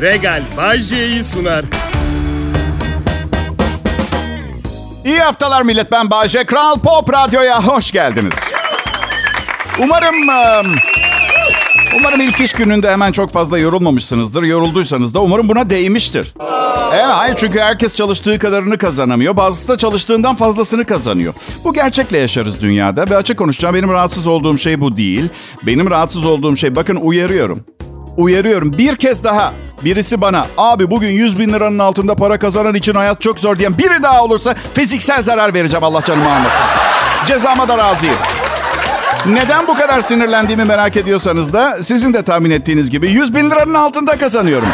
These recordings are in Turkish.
Regal Bajje'yi sunar. İyi haftalar millet ben Bayce. Kral Pop Radyo'ya hoş geldiniz. Umarım... ım, Umarım ilk iş gününde hemen çok fazla yorulmamışsınızdır. Yorulduysanız da umarım buna değmiştir. Evet, hayır çünkü herkes çalıştığı kadarını kazanamıyor. Bazısı da çalıştığından fazlasını kazanıyor. Bu gerçekle yaşarız dünyada ve açık konuşacağım benim rahatsız olduğum şey bu değil. Benim rahatsız olduğum şey bakın uyarıyorum. Uyarıyorum bir kez daha birisi bana abi bugün 100 bin liranın altında para kazanan için hayat çok zor diyen biri daha olursa fiziksel zarar vereceğim Allah canımı almasın. Cezama da razıyım. Neden bu kadar sinirlendiğimi merak ediyorsanız da sizin de tahmin ettiğiniz gibi 100 bin liranın altında kazanıyorum.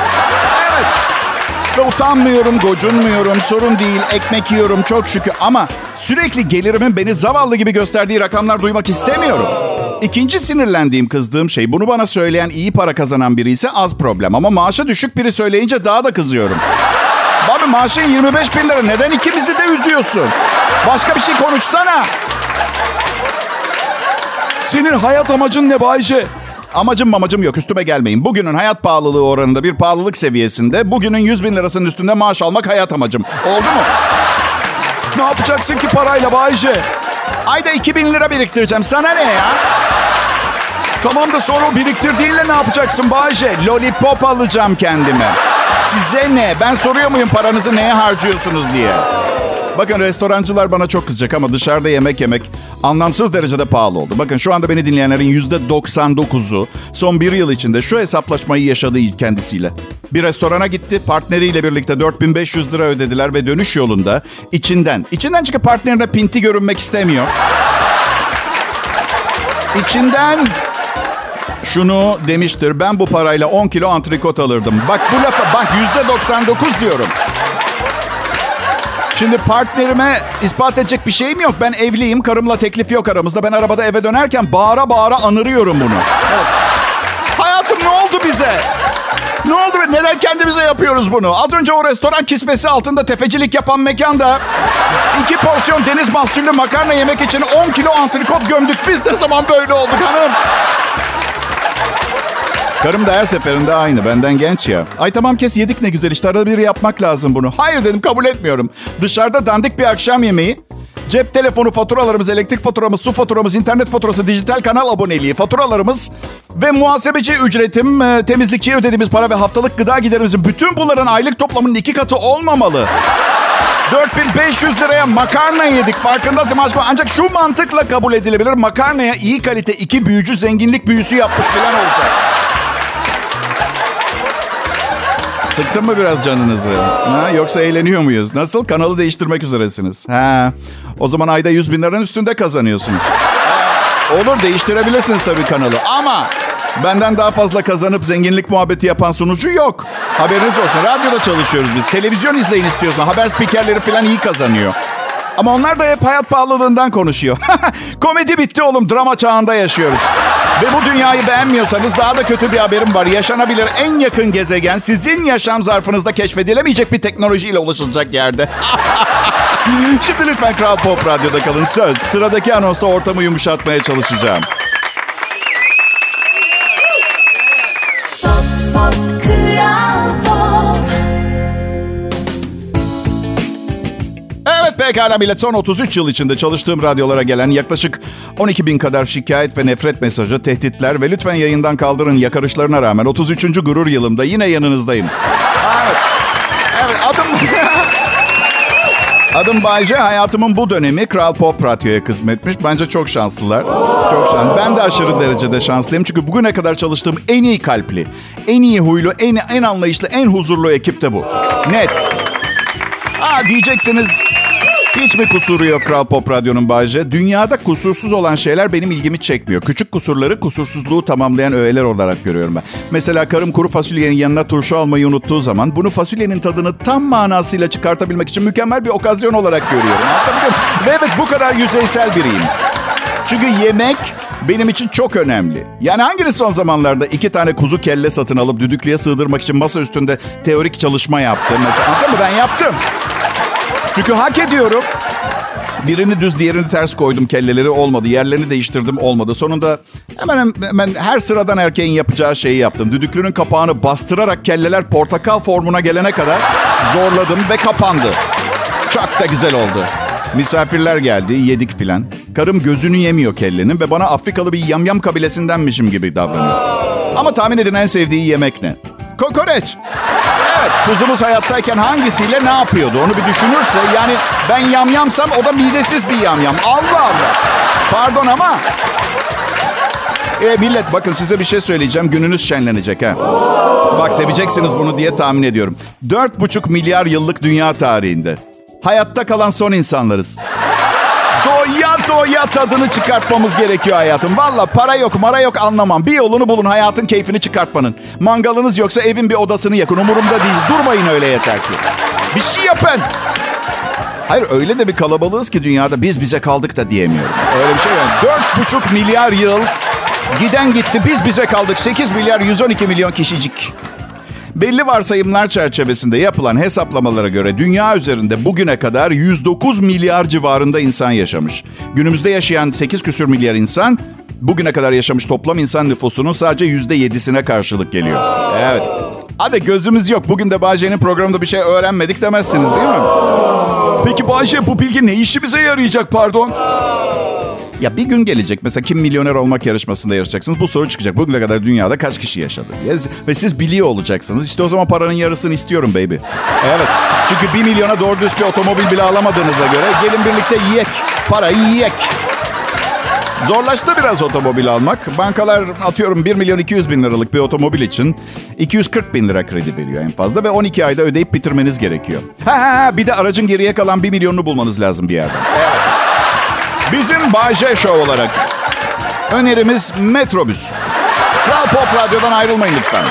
Evet. Ve utanmıyorum, gocunmuyorum, sorun değil, ekmek yiyorum çok şükür. Ama sürekli gelirimin beni zavallı gibi gösterdiği rakamlar duymak istemiyorum. İkinci sinirlendiğim, kızdığım şey bunu bana söyleyen iyi para kazanan biri ise az problem. Ama maaşı düşük biri söyleyince daha da kızıyorum. Abi maaşın 25 bin lira neden ikimizi de üzüyorsun? Başka bir şey konuşsana. Senin hayat amacın ne Bayce? Amacım mamacım yok üstüme gelmeyin. Bugünün hayat pahalılığı oranında bir pahalılık seviyesinde bugünün 100 bin lirasının üstünde maaş almak hayat amacım. Oldu mu? Ne yapacaksın ki parayla Bayce? Ayda 2000 lira biriktireceğim. Sana ne ya? Tamam da sonra o biriktirdiğinle ne yapacaksın Bayce? Lollipop alacağım kendime. Size ne? Ben soruyor muyum paranızı neye harcıyorsunuz diye? Bakın restorancılar bana çok kızacak ama dışarıda yemek yemek anlamsız derecede pahalı oldu. Bakın şu anda beni dinleyenlerin yüzde 99'u son bir yıl içinde şu hesaplaşmayı yaşadı kendisiyle. Bir restorana gitti, partneriyle birlikte 4500 lira ödediler ve dönüş yolunda içinden, içinden çünkü partnerine pinti görünmek istemiyor. İçinden şunu demiştir. Ben bu parayla 10 kilo antrikot alırdım. Bak bu lafa bak yüzde 99 diyorum. Şimdi partnerime ispat edecek bir şeyim yok. Ben evliyim. Karımla teklif yok aramızda. Ben arabada eve dönerken bağıra bağıra anırıyorum bunu. Evet. Hayatım ne oldu bize? Ne oldu? Neden kendimize yapıyoruz bunu? Az önce o restoran kisvesi altında tefecilik yapan mekanda iki porsiyon deniz mahsullü makarna yemek için 10 kilo antrikot gömdük. Biz ne zaman böyle olduk hanım? Karım da her seferinde aynı. Benden genç ya. Ay tamam kes yedik ne güzel işte arada bir yapmak lazım bunu. Hayır dedim kabul etmiyorum. Dışarıda dandik bir akşam yemeği. Cep telefonu faturalarımız, elektrik faturamız, su faturamız, internet faturası, dijital kanal aboneliği, faturalarımız ve muhasebeci ücretim, e, temizlikçiye ödediğimiz para ve haftalık gıda giderimizin bütün bunların aylık toplamının iki katı olmamalı. 4500 liraya makarna yedik. Farkındasın aşkım. Ancak şu mantıkla kabul edilebilir. Makarnaya iyi kalite iki büyücü zenginlik büyüsü yapmış falan olacak. Sıktın mı biraz canınızı? Ha, yoksa eğleniyor muyuz? Nasıl? Kanalı değiştirmek üzeresiniz. Ha, o zaman ayda 100 bin liranın üstünde kazanıyorsunuz. Olur değiştirebilirsiniz tabii kanalı. Ama benden daha fazla kazanıp zenginlik muhabbeti yapan sunucu yok. Haberiniz olsun. Radyoda çalışıyoruz biz. Televizyon izleyin istiyorsan. Haber spikerleri falan iyi kazanıyor. Ama onlar da hep hayat pahalılığından konuşuyor. Komedi bitti oğlum. Drama çağında yaşıyoruz. Ve bu dünyayı beğenmiyorsanız daha da kötü bir haberim var. Yaşanabilir en yakın gezegen sizin yaşam zarfınızda keşfedilemeyecek bir teknolojiyle ulaşılacak yerde. Şimdi lütfen Kral Pop Radyo'da kalın. Söz sıradaki anonsta ortamı yumuşatmaya çalışacağım. Pekala millet son 33 yıl içinde çalıştığım radyolara gelen yaklaşık 12 bin kadar şikayet ve nefret mesajı, tehditler ve lütfen yayından kaldırın yakarışlarına rağmen 33. gurur yılımda yine yanınızdayım. Evet, evet adım... Adım Bayce. Hayatımın bu dönemi Kral Pop Radyo'ya kısmetmiş. Bence çok şanslılar. Çok şanslı. Ben de aşırı derecede şanslıyım. Çünkü bugüne kadar çalıştığım en iyi kalpli, en iyi huylu, en, en anlayışlı, en huzurlu ekip de bu. Net. Aa diyeceksiniz hiç mi kusuru yok Kral Pop Radyo'nun Bayce? Dünyada kusursuz olan şeyler benim ilgimi çekmiyor. Küçük kusurları kusursuzluğu tamamlayan öğeler olarak görüyorum ben. Mesela karım kuru fasulyenin yanına turşu almayı unuttuğu zaman bunu fasulyenin tadını tam manasıyla çıkartabilmek için mükemmel bir okazyon olarak görüyorum. Ve evet bu kadar yüzeysel biriyim. Çünkü yemek benim için çok önemli. Yani hanginiz son zamanlarda iki tane kuzu kelle satın alıp düdüklüye sığdırmak için masa üstünde teorik çalışma yaptı? Mesela anladın mı? Ben yaptım. Çünkü hak ediyorum. Birini düz diğerini ters koydum kelleleri olmadı. Yerlerini değiştirdim olmadı. Sonunda hemen hemen her sıradan erkeğin yapacağı şeyi yaptım. Düdüklünün kapağını bastırarak kelleler portakal formuna gelene kadar zorladım ve kapandı. Çok da güzel oldu. Misafirler geldi, yedik filan. Karım gözünü yemiyor kellenin ve bana Afrikalı bir yamyam kabilesindenmişim gibi davranıyor. Ama tahmin edin en sevdiği yemek ne? Kokoreç. Evet, kuzumuz hayattayken hangisiyle ne yapıyordu onu bir düşünürse... Yani ben yamyamsam o da midesiz bir yamyam. Allah Allah. Pardon ama... E millet bakın size bir şey söyleyeceğim. Gününüz şenlenecek ha. Bak seveceksiniz bunu diye tahmin ediyorum. 4,5 milyar yıllık dünya tarihinde. Hayatta kalan son insanlarız. Doya doya tadını çıkartmamız gerekiyor hayatım. Valla para yok mara yok anlamam. Bir yolunu bulun hayatın keyfini çıkartmanın. Mangalınız yoksa evin bir odasını yakın. Umurumda değil. Durmayın öyle yeter ki. Bir şey yapın. Hayır öyle de bir kalabalığız ki dünyada biz bize kaldık da diyemiyorum. Öyle bir şey yok. Dört buçuk milyar yıl giden gitti biz bize kaldık. 8 milyar 112 milyon kişicik. Belli varsayımlar çerçevesinde yapılan hesaplamalara göre dünya üzerinde bugüne kadar 109 milyar civarında insan yaşamış. Günümüzde yaşayan 8 küsür milyar insan bugüne kadar yaşamış toplam insan nüfusunun sadece %7'sine karşılık geliyor. Evet. Hadi gözümüz yok. Bugün de Bahçe'nin programında bir şey öğrenmedik demezsiniz değil mi? Peki Bayce bu bilgi ne işimize yarayacak pardon? Ya bir gün gelecek mesela kim milyoner olmak yarışmasında yarışacaksınız. Bu soru çıkacak. Bugüne kadar dünyada kaç kişi yaşadı? Ve siz biliyor olacaksınız. İşte o zaman paranın yarısını istiyorum baby. Evet. Çünkü bir milyona doğru düz bir otomobil bile alamadığınıza göre gelin birlikte yiyek. Para yiyek. Zorlaştı biraz otomobil almak. Bankalar atıyorum 1 milyon 200 bin liralık bir otomobil için 240 bin lira kredi veriyor en fazla ve 12 ayda ödeyip bitirmeniz gerekiyor. Ha ha ha bir de aracın geriye kalan 1 milyonunu bulmanız lazım bir yerden. Bizim Bay J Show olarak önerimiz metrobüs. Kral Pop Radyo'dan ayrılmayın lütfen.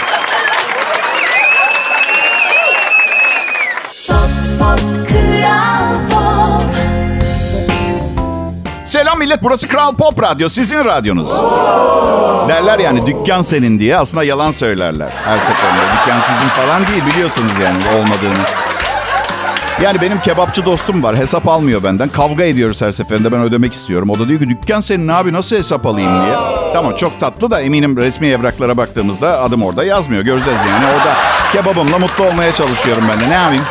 Selam millet burası Kral Pop Radyo sizin radyonuz. Derler yani dükkan senin diye aslında yalan söylerler her seferinde. Dükkan sizin falan değil biliyorsunuz yani olmadığını. Yani benim kebapçı dostum var. Hesap almıyor benden. Kavga ediyoruz her seferinde. Ben ödemek istiyorum. O da diyor ki dükkan senin abi nasıl hesap alayım diye. Tamam çok tatlı da eminim resmi evraklara baktığımızda adım orada yazmıyor. Göreceğiz yani. Orada kebabımla mutlu olmaya çalışıyorum ben de. Ne yapayım?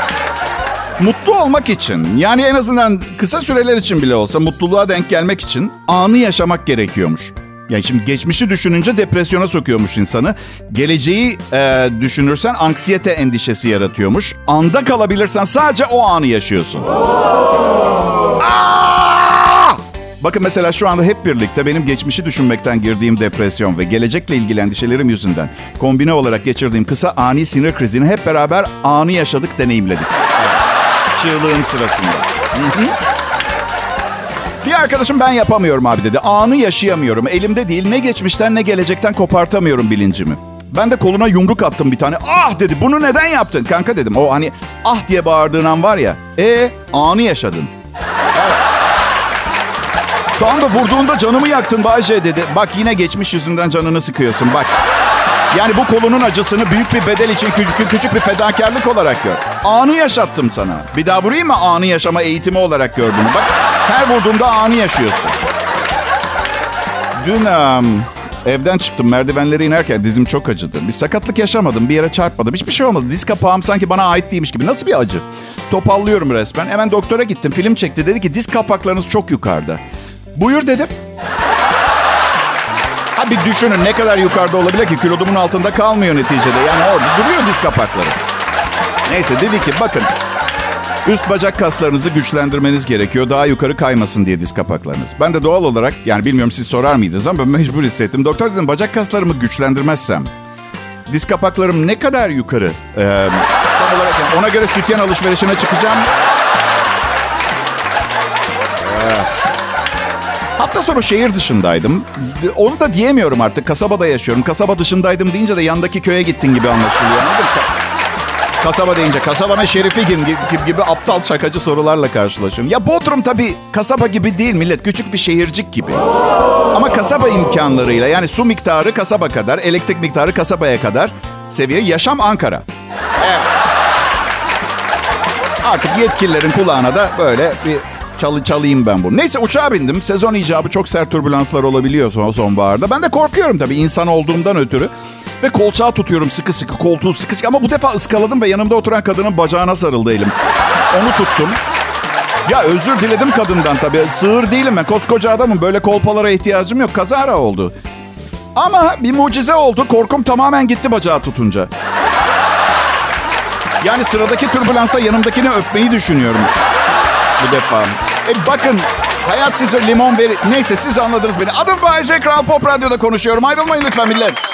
Mutlu olmak için yani en azından kısa süreler için bile olsa mutluluğa denk gelmek için anı yaşamak gerekiyormuş. Yani şimdi geçmişi düşününce depresyona sokuyormuş insanı. Geleceği e, düşünürsen anksiyete endişesi yaratıyormuş. Anda kalabilirsen sadece o anı yaşıyorsun. Bakın mesela şu anda hep birlikte benim geçmişi düşünmekten girdiğim depresyon ve gelecekle ilgili endişelerim yüzünden kombine olarak geçirdiğim kısa ani sinir krizini hep beraber anı yaşadık, deneyimledik. Çığlığın sırasında. Arkadaşım ben yapamıyorum abi dedi. Anı yaşayamıyorum. Elimde değil ne geçmişten ne gelecekten kopartamıyorum bilincimi. Ben de koluna yumruk attım bir tane. Ah dedi bunu neden yaptın? Kanka dedim o hani ah diye bağırdığın an var ya. E anı yaşadın. Evet. Tam da vurduğunda canımı yaktın Bayce dedi. Bak yine geçmiş yüzünden canını sıkıyorsun bak. Yani bu kolunun acısını büyük bir bedel için küçük, küçük bir fedakarlık olarak gör. Anı yaşattım sana. Bir daha vurayım mı anı yaşama eğitimi olarak gör bunu. Bak her vurduğumda anı yaşıyorsun. Dün um, evden çıktım merdivenleri inerken dizim çok acıdı. Bir sakatlık yaşamadım, bir yere çarpmadım. Hiçbir şey olmadı. Diz kapağım sanki bana ait değilmiş gibi. Nasıl bir acı? Topallıyorum resmen. Hemen doktora gittim. Film çekti. Dedi ki diz kapaklarınız çok yukarıda. Buyur dedim. Ha bir düşünün ne kadar yukarıda olabilir ki kilodumun altında kalmıyor neticede. Yani orada duruyor diz kapakları. Neyse dedi ki bakın üst bacak kaslarınızı güçlendirmeniz gerekiyor. Daha yukarı kaymasın diye diz kapaklarınız. Ben de doğal olarak yani bilmiyorum siz sorar mıydınız ama ben mecbur hissettim. Doktor dedim bacak kaslarımı güçlendirmezsem diz kapaklarım ne kadar yukarı? Ee, tam olarak yani ona göre sütyen alışverişine çıkacağım. Hafta sonu şehir dışındaydım. Onu da diyemiyorum artık. Kasabada yaşıyorum. Kasaba dışındaydım deyince de yandaki köye gittin gibi anlaşılıyor. Anladın mı? Kasaba deyince kasabanın şerifi gibi, gibi aptal şakacı sorularla karşılaşıyorum. Ya Bodrum tabii kasaba gibi değil millet. Küçük bir şehircik gibi. Ama kasaba imkanlarıyla yani su miktarı kasaba kadar, elektrik miktarı kasabaya kadar seviye yaşam Ankara. Evet. Artık yetkililerin kulağına da böyle bir Çal, çalayım ben bunu. Neyse uçağa bindim. Sezon icabı çok sert türbülanslar olabiliyor son sonbaharda. Ben de korkuyorum tabii insan olduğumdan ötürü. Ve kolçağı tutuyorum sıkı sıkı, koltuğu sıkı sıkı. Ama bu defa ıskaladım ve yanımda oturan kadının bacağına sarıldı elim. Onu tuttum. Ya özür diledim kadından tabii. Sığır değilim ben. Koskoca adamım. Böyle kolpalara ihtiyacım yok. Kazara oldu. Ama bir mucize oldu. Korkum tamamen gitti bacağı tutunca. Yani sıradaki türbülansta yanımdakini öpmeyi düşünüyorum. Bu defa. E bakın hayat size limon verir. Neyse siz anladınız beni. Adım Bayece Kral Pop Radyo'da konuşuyorum. Ayrılmayın lütfen millet.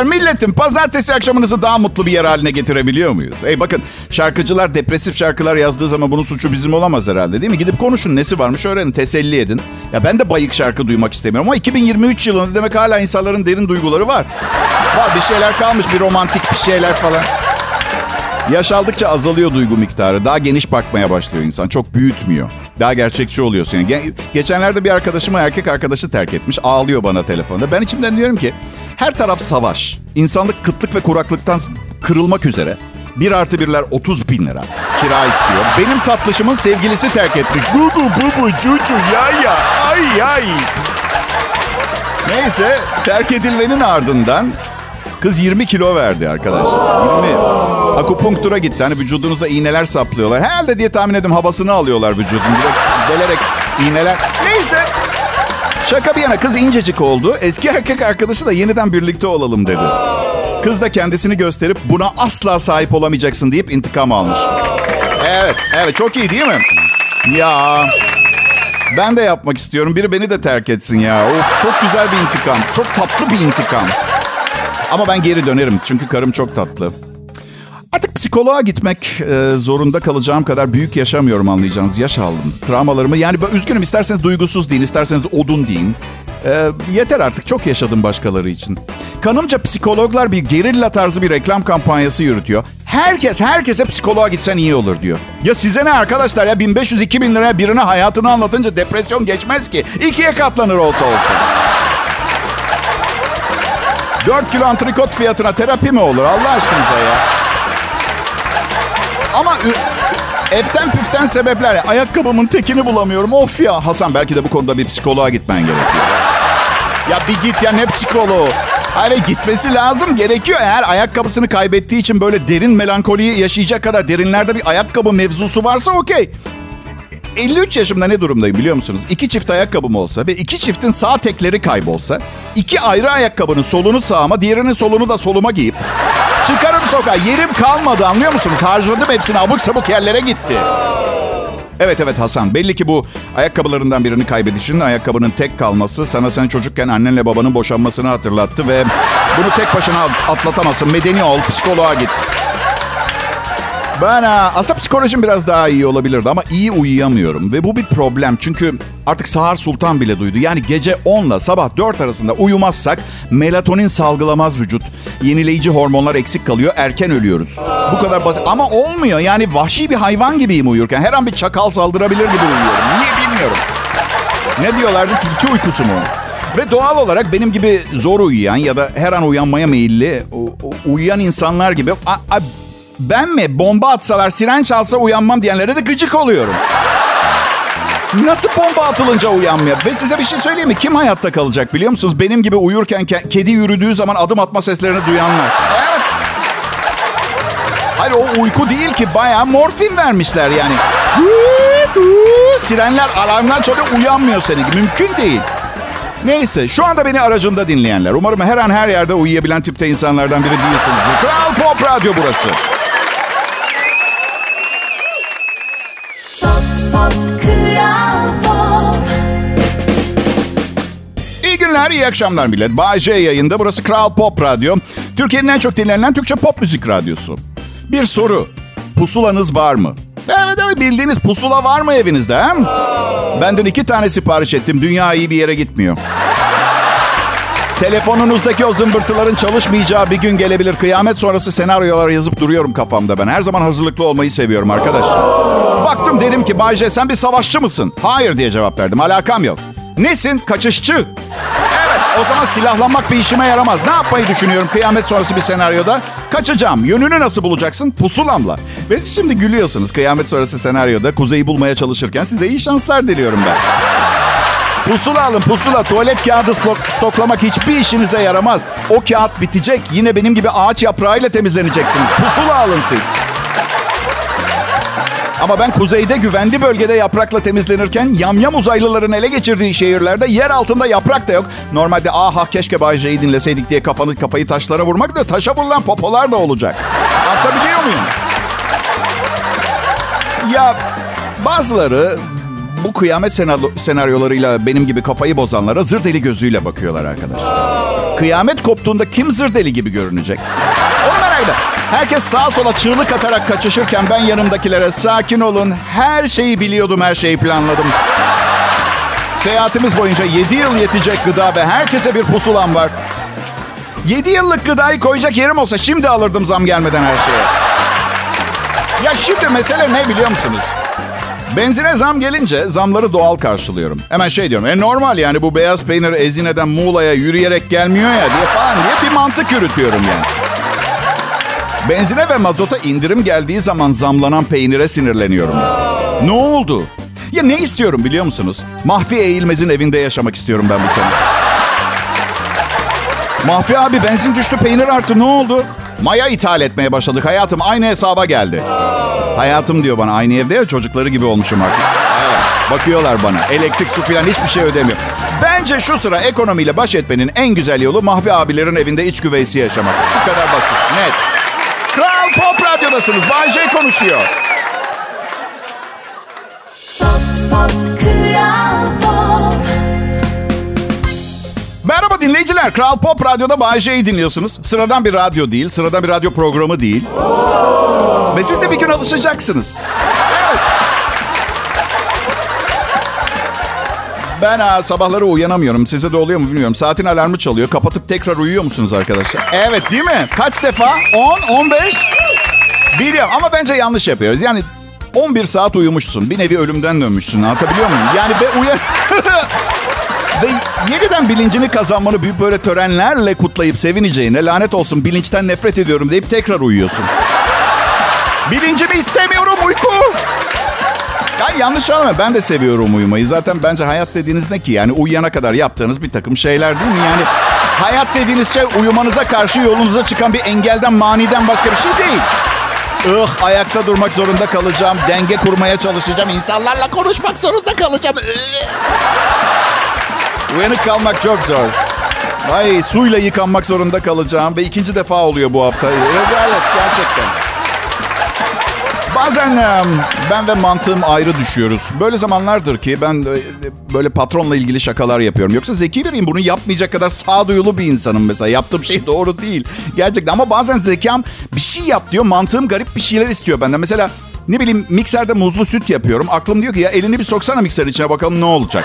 Ne haber milletim? Pazartesi akşamınızı daha mutlu bir yer haline getirebiliyor muyuz? Ey bakın şarkıcılar depresif şarkılar yazdığı zaman bunun suçu bizim olamaz herhalde değil mi? Gidip konuşun nesi varmış öğrenin teselli edin. Ya ben de bayık şarkı duymak istemiyorum ama 2023 yılında demek hala insanların derin duyguları var. Var bir şeyler kalmış bir romantik bir şeyler falan. Yaş aldıkça azalıyor duygu miktarı. Daha geniş bakmaya başlıyor insan. Çok büyütmüyor. Daha gerçekçi oluyorsun. Yani ge- geçenlerde bir arkadaşımı erkek arkadaşı terk etmiş. Ağlıyor bana telefonda. Ben içimden diyorum ki her taraf savaş. İnsanlık kıtlık ve kuraklıktan kırılmak üzere. Bir artı birler 30 bin lira. Kira istiyor. Benim tatlışımın sevgilisi terk etmiş. Bu bu bu bu cucu ya ya ay ay. Neyse terk edilmenin ardından kız 20 kilo verdi arkadaşlar. 20. Akupunktura gitti. Hani vücudunuza iğneler saplıyorlar. Herhalde diye tahmin ediyorum havasını alıyorlar vücudun. Direkt delerek iğneler. Neyse. Şaka bir yana kız incecik oldu. Eski erkek arkadaşı da yeniden birlikte olalım dedi. Kız da kendisini gösterip buna asla sahip olamayacaksın deyip intikam almış. Evet, evet çok iyi değil mi? Ya ben de yapmak istiyorum. Biri beni de terk etsin ya. Of çok güzel bir intikam. Çok tatlı bir intikam. Ama ben geri dönerim çünkü karım çok tatlı. Artık psikoloğa gitmek e, zorunda kalacağım kadar büyük yaşamıyorum anlayacağınız. Yaş aldım. Travmalarımı yani üzgünüm isterseniz duygusuz deyin, isterseniz odun deyin. E, yeter artık çok yaşadım başkaları için. Kanımca psikologlar bir gerilla tarzı bir reklam kampanyası yürütüyor. Herkes herkese psikoloğa gitsen iyi olur diyor. Ya size ne arkadaşlar ya 1500-2000 liraya birine hayatını anlatınca depresyon geçmez ki. İkiye katlanır olsa olsa. 4 kilo antrikot fiyatına terapi mi olur Allah aşkınıza ya? Ama eften püften sebepler. ya. Ayakkabımın tekini bulamıyorum. Of ya. Hasan belki de bu konuda bir psikoloğa gitmen gerekiyor. Ya bir git ya ne psikoloğu. Hayır gitmesi lazım gerekiyor. Eğer ayakkabısını kaybettiği için böyle derin melankoliyi yaşayacak kadar derinlerde bir ayakkabı mevzusu varsa okey. 53 yaşımda ne durumdayım biliyor musunuz? İki çift ayakkabım olsa ve iki çiftin sağ tekleri kaybolsa... iki ayrı ayakkabının solunu sağıma, diğerinin solunu da soluma giyip... Çıkarım sokağa. Yerim kalmadı anlıyor musunuz? Harcadım hepsini abuk sabuk yerlere gitti. Evet evet Hasan. Belli ki bu ayakkabılarından birini kaybedişin, ayakkabının tek kalması sana sen çocukken annenle babanın boşanmasını hatırlattı ve bunu tek başına atlatamazsın. Medeni ol, psikoloğa git. Ben aslında psikolojim biraz daha iyi olabilirdi ama iyi uyuyamıyorum. Ve bu bir problem çünkü artık Sahar Sultan bile duydu. Yani gece 10 ile sabah 4 arasında uyumazsak melatonin salgılamaz vücut. Yenileyici hormonlar eksik kalıyor, erken ölüyoruz. Bu kadar basit ama olmuyor. Yani vahşi bir hayvan gibiyim uyurken. Her an bir çakal saldırabilir gibi uyuyorum. Niye bilmiyorum. Ne diyorlardı? Tilki uykusu mu? Ve doğal olarak benim gibi zor uyuyan ya da her an uyanmaya meyilli uyuyan insanlar gibi a- a- ben mi bomba atsalar siren çalsa uyanmam diyenlere de gıcık oluyorum. Nasıl bomba atılınca uyanmıyor? Ve size bir şey söyleyeyim mi? Kim hayatta kalacak biliyor musunuz? Benim gibi uyurken ke- kedi yürüdüğü zaman adım atma seslerini duyanlar. Hayır o uyku değil ki bayağı morfin vermişler yani. Sirenler alarmdan sonra uyanmıyor senin. Mümkün değil. Neyse şu anda beni aracında dinleyenler. Umarım her an her yerde uyuyabilen tipte insanlardan biri değilsinizdir. Kral Pop Radyo burası. Günler, iyi akşamlar millet. Bay J yayında. Burası Kral Pop Radyo. Türkiye'nin en çok dinlenen Türkçe pop müzik radyosu. Bir soru. Pusulanız var mı? Evet evet bildiğiniz pusula var mı evinizde? He? Ben dün iki tane sipariş ettim. Dünya iyi bir yere gitmiyor. Telefonunuzdaki o zımbırtıların çalışmayacağı bir gün gelebilir. Kıyamet sonrası senaryolar yazıp duruyorum kafamda ben. Her zaman hazırlıklı olmayı seviyorum arkadaş. Baktım dedim ki Bayce sen bir savaşçı mısın? Hayır diye cevap verdim. Alakam yok. Nesin? Kaçışçı. Evet o zaman silahlanmak bir işime yaramaz. Ne yapmayı düşünüyorum kıyamet sonrası bir senaryoda? Kaçacağım. Yönünü nasıl bulacaksın? Pusulamla. Ve siz şimdi gülüyorsunuz kıyamet sonrası senaryoda kuzeyi bulmaya çalışırken size iyi şanslar diliyorum ben. Pusula alın pusula. Tuvalet kağıdı stok- stoklamak hiçbir işinize yaramaz. O kağıt bitecek. Yine benim gibi ağaç yaprağıyla temizleneceksiniz. Pusula alın siz. Ama ben kuzeyde güvenli bölgede yaprakla temizlenirken yamyam uzaylıların ele geçirdiği şehirlerde yer altında yaprak da yok. Normalde aha keşke Bay J'yi dinleseydik diye kafanı kafayı taşlara vurmak da taşa vurulan popolar da olacak. Anlatabiliyor muyum? Ya bazıları bu kıyamet senaryo- senaryolarıyla benim gibi kafayı bozanlara zır deli gözüyle bakıyorlar arkadaşlar. Kıyamet koptuğunda kim zır deli gibi görünecek? Ediyorum. Herkes sağa sola çığlık atarak kaçışırken ben yanımdakilere sakin olun. Her şeyi biliyordum, her şeyi planladım. Seyahatimiz boyunca 7 yıl yetecek gıda ve herkese bir pusulam var. 7 yıllık gıdayı koyacak yerim olsa şimdi alırdım zam gelmeden her şeye. Ya şimdi mesele ne biliyor musunuz? Benzine zam gelince zamları doğal karşılıyorum. Hemen şey diyorum. E normal yani bu beyaz peynir Ezine'den Muğla'ya yürüyerek gelmiyor ya diye falan diye bir mantık yürütüyorum yani. Benzine ve mazota indirim geldiği zaman zamlanan peynire sinirleniyorum. Ne oldu? Ya ne istiyorum biliyor musunuz? Mahfi Eğilmez'in evinde yaşamak istiyorum ben bu sene. Mahfi abi benzin düştü peynir arttı ne oldu? Maya ithal etmeye başladık hayatım aynı hesaba geldi. Hayatım diyor bana aynı evde ya çocukları gibi olmuşum artık. Bakıyorlar bana elektrik su falan hiçbir şey ödemiyor. Bence şu sıra ekonomiyle baş etmenin en güzel yolu Mahfi abilerin evinde iç güveysi yaşamak. Bu kadar basit net. Kral Pop Radyo'dasınız. Bay J konuşuyor. Pop Pop Kral Pop Merhaba dinleyiciler. Kral Pop Radyo'da Bay J'yi dinliyorsunuz. Sıradan bir radyo değil, sıradan bir radyo programı değil. Ve siz de bir gün alışacaksınız. Evet. Ben ha, sabahları uyanamıyorum. Size de oluyor mu bilmiyorum. Saatin alarmı çalıyor. Kapatıp tekrar uyuyor musunuz arkadaşlar? Evet değil mi? Kaç defa? 10, 15? Biliyorum ama bence yanlış yapıyoruz. Yani 11 saat uyumuşsun. Bir nevi ölümden dönmüşsün. Anlatabiliyor muyum? Yani be uyan... Ve yeniden bilincini kazanmanı büyük böyle törenlerle kutlayıp sevineceğine lanet olsun bilinçten nefret ediyorum deyip tekrar uyuyorsun. Bilincimi istemiyorum uyku. Ya yanlış anlama ben de seviyorum uyumayı. Zaten bence hayat dediğiniz ne ki? Yani uyuyana kadar yaptığınız bir takım şeyler değil mi? Yani hayat dediğiniz şey uyumanıza karşı yolunuza çıkan bir engelden maniden başka bir şey değil. Ih ayakta durmak zorunda kalacağım. Denge kurmaya çalışacağım. insanlarla konuşmak zorunda kalacağım. Uyanık kalmak çok zor. Ay suyla yıkanmak zorunda kalacağım ve ikinci defa oluyor bu hafta. Rezalet gerçekten. Bazen ben ve mantığım ayrı düşüyoruz. Böyle zamanlardır ki ben böyle patronla ilgili şakalar yapıyorum. Yoksa zeki biriyim. Bunu yapmayacak kadar sağduyulu bir insanım mesela. Yaptığım şey doğru değil. Gerçekten ama bazen zekam bir şey yap diyor. Mantığım garip bir şeyler istiyor benden. Mesela ne bileyim mikserde muzlu süt yapıyorum. Aklım diyor ki ya elini bir soksana mikser içine bakalım ne olacak.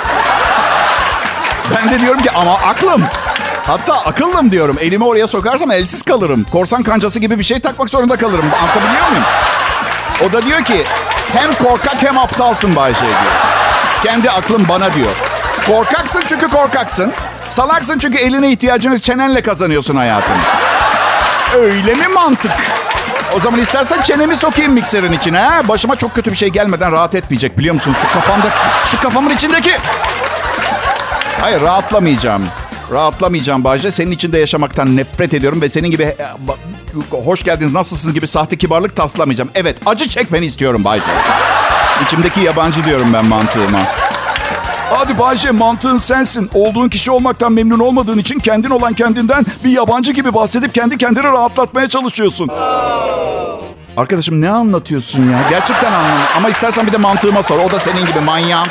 Ben de diyorum ki ama aklım. Hatta akıllım diyorum. Elimi oraya sokarsam elsiz kalırım. Korsan kancası gibi bir şey takmak zorunda kalırım. Anlatabiliyor muyum? O da diyor ki hem korkak hem aptalsın Bayşe diyor. Kendi aklım bana diyor. Korkaksın çünkü korkaksın. Salaksın çünkü eline ihtiyacını çenenle kazanıyorsun hayatını. Öyle mi mantık? O zaman istersen çenemi sokayım mikserin içine. Ha? Başıma çok kötü bir şey gelmeden rahat etmeyecek biliyor musunuz? Şu kafamda, şu kafamın içindeki... Hayır rahatlamayacağım. Rahatlamayacağım Bahçe. Senin içinde yaşamaktan nefret ediyorum ve senin gibi e, hoş geldiniz nasılsınız gibi sahte kibarlık taslamayacağım. Evet acı çekmeni istiyorum Bahçe. İçimdeki yabancı diyorum ben mantığıma. Hadi Bayce mantığın sensin. Olduğun kişi olmaktan memnun olmadığın için kendin olan kendinden bir yabancı gibi bahsedip kendi kendini rahatlatmaya çalışıyorsun. Arkadaşım ne anlatıyorsun ya? Gerçekten anlamıyorum. Ama istersen bir de mantığıma sor. O da senin gibi manyağım.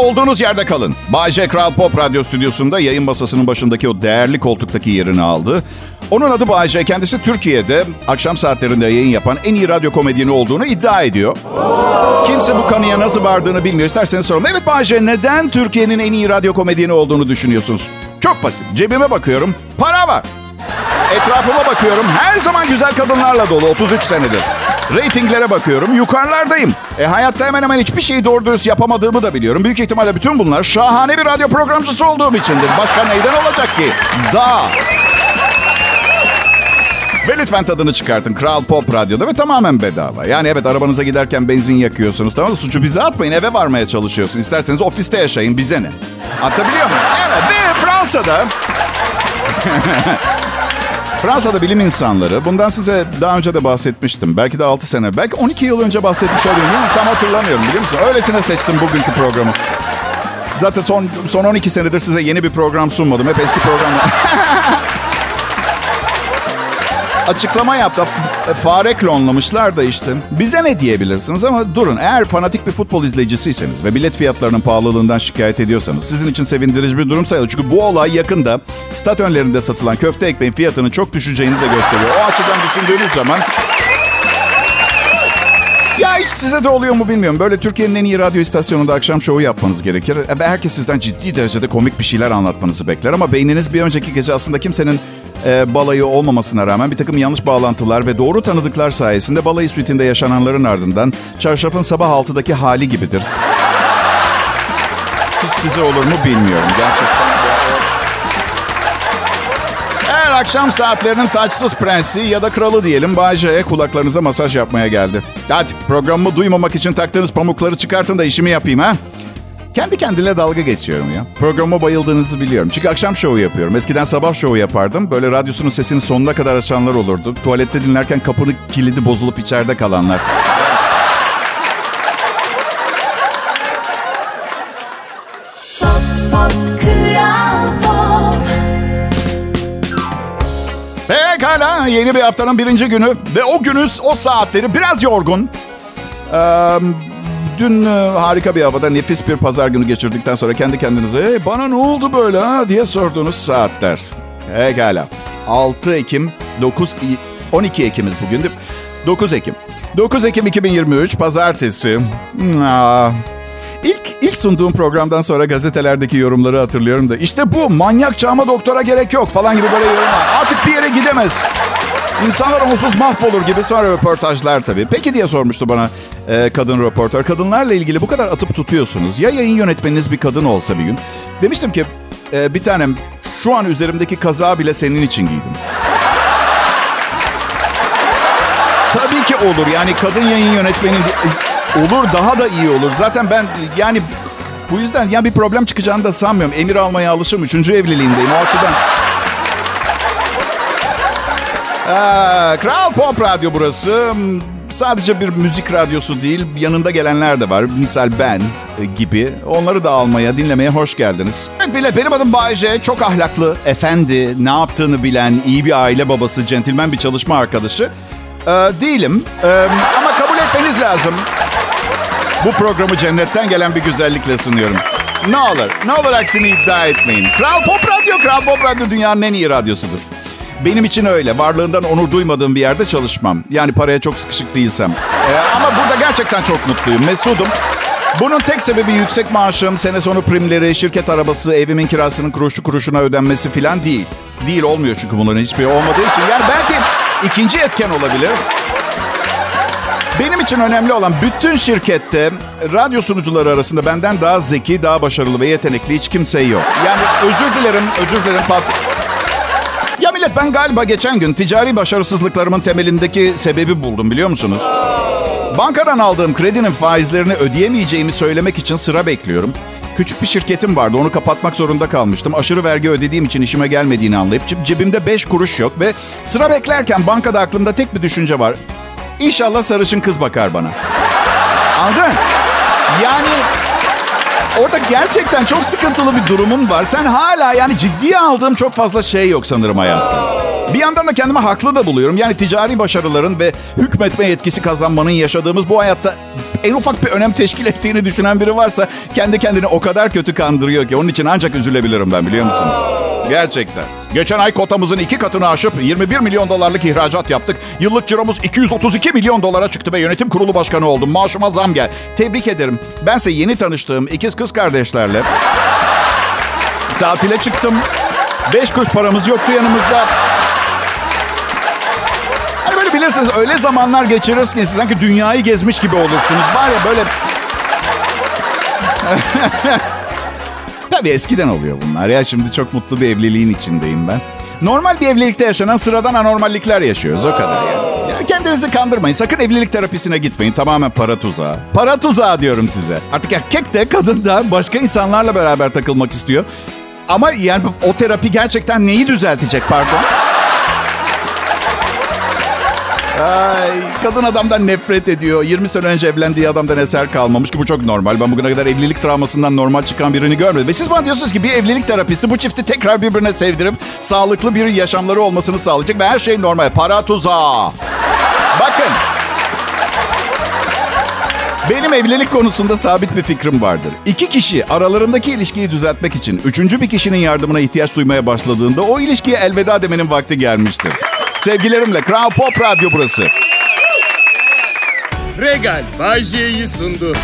Olduğunuz yerde kalın. Bayce Kral Pop Radyo Stüdyosu'nda yayın masasının başındaki o değerli koltuktaki yerini aldı. Onun adı Bayce. Kendisi Türkiye'de akşam saatlerinde yayın yapan en iyi radyo komedyeni olduğunu iddia ediyor. Kimse bu kanıya nasıl vardığını bilmiyor. İsterseniz soralım. Evet Bayce neden Türkiye'nin en iyi radyo komedyeni olduğunu düşünüyorsunuz? Çok basit. Cebime bakıyorum. Para var. Etrafıma bakıyorum. Her zaman güzel kadınlarla dolu 33 senedir. Ratinglere bakıyorum. Yukarılardayım. E hayatta hemen hemen hiçbir şeyi doğru dürüst yapamadığımı da biliyorum. Büyük ihtimalle bütün bunlar şahane bir radyo programcısı olduğum içindir. Başka neyden olacak ki? Da. Ve lütfen tadını çıkartın. Kral Pop Radyo'da ve tamamen bedava. Yani evet arabanıza giderken benzin yakıyorsunuz. Tamam mı? Suçu bize atmayın. Eve varmaya çalışıyorsun. İsterseniz ofiste yaşayın. Bize ne? Atabiliyor muyum? Evet ve Fransa'da... Fransa'da bilim insanları, bundan size daha önce de bahsetmiştim. Belki de 6 sene, belki 12 yıl önce bahsetmiş ama tam hatırlamıyorum biliyor musun? Öylesine seçtim bugünkü programı. Zaten son son 12 senedir size yeni bir program sunmadım. Hep eski programlar. Açıklama yaptı. F- fare klonlamışlar da işte. Bize ne diyebilirsiniz ama durun. Eğer fanatik bir futbol izleyicisiyseniz ve bilet fiyatlarının pahalılığından şikayet ediyorsanız sizin için sevindirici bir durum sayılır. Çünkü bu olay yakında stat önlerinde satılan köfte ekmeğin fiyatının çok düşeceğini de gösteriyor. O açıdan düşündüğünüz zaman ya hiç size de oluyor mu bilmiyorum. Böyle Türkiye'nin en iyi radyo istasyonunda akşam şovu yapmanız gerekir. Ve herkes sizden ciddi derecede komik bir şeyler anlatmanızı bekler. Ama beyniniz bir önceki gece aslında kimsenin e, balayı olmamasına rağmen bir takım yanlış bağlantılar ve doğru tanıdıklar sayesinde balayı suitinde yaşananların ardından çarşafın sabah 6'daki hali gibidir. Hiç size olur mu bilmiyorum gerçekten. Eğer akşam saatlerinin taçsız prensi ya da kralı diyelim Bay J'ye kulaklarınıza masaj yapmaya geldi. Hadi programımı duymamak için taktığınız pamukları çıkartın da işimi yapayım ha. Kendi kendine dalga geçiyorum ya. Programa bayıldığınızı biliyorum. Çünkü akşam şovu yapıyorum. Eskiden sabah şovu yapardım. Böyle radyosunun sesini sonuna kadar açanlar olurdu. Tuvalette dinlerken kapının kilidi bozulup içeride kalanlar. Pekala yeni bir haftanın birinci günü ve o günüz o saatleri biraz yorgun. Ee, dün e, harika bir havada nefis bir pazar günü geçirdikten sonra kendi kendinize "Hey, bana ne oldu böyle ha diye sorduğunuz saatler. Pekala 6 Ekim 9 İ- 12 Ekim'iz bugün değil mi? 9 Ekim. 9 Ekim 2023 Pazartesi. Aa, İlk, ilk sunduğum programdan sonra gazetelerdeki yorumları hatırlıyorum da işte bu manyak çağıma doktora gerek yok falan gibi böyle yorumlar. Artık bir yere gidemez. İnsanlar onsuz mahvolur gibi sonra röportajlar tabii. Peki diye sormuştu bana e, kadın röportör. Kadınlarla ilgili bu kadar atıp tutuyorsunuz. Ya yayın yönetmeniniz bir kadın olsa bir gün. Demiştim ki e, bir tanem şu an üzerimdeki kaza bile senin için giydim. Tabii ki olur. Yani kadın yayın yönetmeni olur daha da iyi olur. Zaten ben yani bu yüzden ya bir problem çıkacağını da sanmıyorum. Emir almaya alışım. Üçüncü evliliğimdeyim o açıdan. Ee, Kral Pop Radyo burası. Sadece bir müzik radyosu değil, yanında gelenler de var. Misal ben e, gibi. Onları da almaya, dinlemeye hoş geldiniz. Evet bile benim adım Bayce. Çok ahlaklı, efendi, ne yaptığını bilen, iyi bir aile babası, centilmen bir çalışma arkadaşı. Ee, değilim. Ee, ama kabul etmeniz lazım. Bu programı cennetten gelen bir güzellikle sunuyorum. Ne olur, ne olur aksini iddia etmeyin. Kral Pop Radyo, Kral Pop Radyo dünyanın en iyi radyosudur. Benim için öyle. Varlığından onur duymadığım bir yerde çalışmam. Yani paraya çok sıkışık değilsem. Ee, ama burada gerçekten çok mutluyum. Mesudum. Bunun tek sebebi yüksek maaşım, sene sonu primleri, şirket arabası, evimin kirasının kuruşu kuruşuna ödenmesi falan değil. Değil olmuyor çünkü bunların hiçbiri olmadığı için. Yani belki ikinci etken olabilir. Benim için önemli olan bütün şirkette radyo sunucuları arasında benden daha zeki, daha başarılı ve yetenekli hiç kimse yok. Yani özür dilerim, özür dilerim pat. Millet ben galiba geçen gün ticari başarısızlıklarımın temelindeki sebebi buldum biliyor musunuz? Bankadan aldığım kredinin faizlerini ödeyemeyeceğimi söylemek için sıra bekliyorum. Küçük bir şirketim vardı onu kapatmak zorunda kalmıştım. Aşırı vergi ödediğim için işime gelmediğini anlayıp ceb- cebimde 5 kuruş yok ve sıra beklerken bankada aklımda tek bir düşünce var. İnşallah sarışın kız bakar bana. Anladın? Yani orada gerçekten çok sıkıntılı bir durumum var. Sen hala yani ciddiye aldığım çok fazla şey yok sanırım hayatta. Bir yandan da kendimi haklı da buluyorum. Yani ticari başarıların ve hükmetme yetkisi kazanmanın yaşadığımız bu hayatta en ufak bir önem teşkil ettiğini düşünen biri varsa kendi kendini o kadar kötü kandırıyor ki onun için ancak üzülebilirim ben biliyor musunuz? Gerçekten. Geçen ay kotamızın iki katını aşıp 21 milyon dolarlık ihracat yaptık. Yıllık ciromuz 232 milyon dolara çıktı ve yönetim kurulu başkanı oldum. Maaşıma zam gel. Tebrik ederim. Bense yeni tanıştığım ikiz kız kardeşlerle tatile çıktım. Beş kuruş paramız yoktu yanımızda. Hani bilirsiniz öyle zamanlar geçirirsiniz ki sanki dünyayı gezmiş gibi olursunuz. Var ya böyle... Tabii eskiden oluyor bunlar ya. Şimdi çok mutlu bir evliliğin içindeyim ben. Normal bir evlilikte yaşanan sıradan anormallikler yaşıyoruz o kadar. Ya kendinizi kandırmayın. Sakın evlilik terapisine gitmeyin. Tamamen para tuzağı. Para tuzağı diyorum size. Artık erkek de kadın da başka insanlarla beraber takılmak istiyor. Ama yani o terapi gerçekten neyi düzeltecek pardon? Ay, kadın adamdan nefret ediyor. 20 sene önce evlendiği adamdan eser kalmamış ki bu çok normal. Ben bugüne kadar evlilik travmasından normal çıkan birini görmedim. Ve siz bana diyorsunuz ki bir evlilik terapisti bu çifti tekrar birbirine sevdirip sağlıklı bir yaşamları olmasını sağlayacak ve her şey normal. Para tuzağı. Bakın. Benim evlilik konusunda sabit bir fikrim vardır. İki kişi aralarındaki ilişkiyi düzeltmek için üçüncü bir kişinin yardımına ihtiyaç duymaya başladığında o ilişkiye elveda demenin vakti gelmiştir. Sevgilerimle Kral Pop Radyo burası. Regal Bay sundu.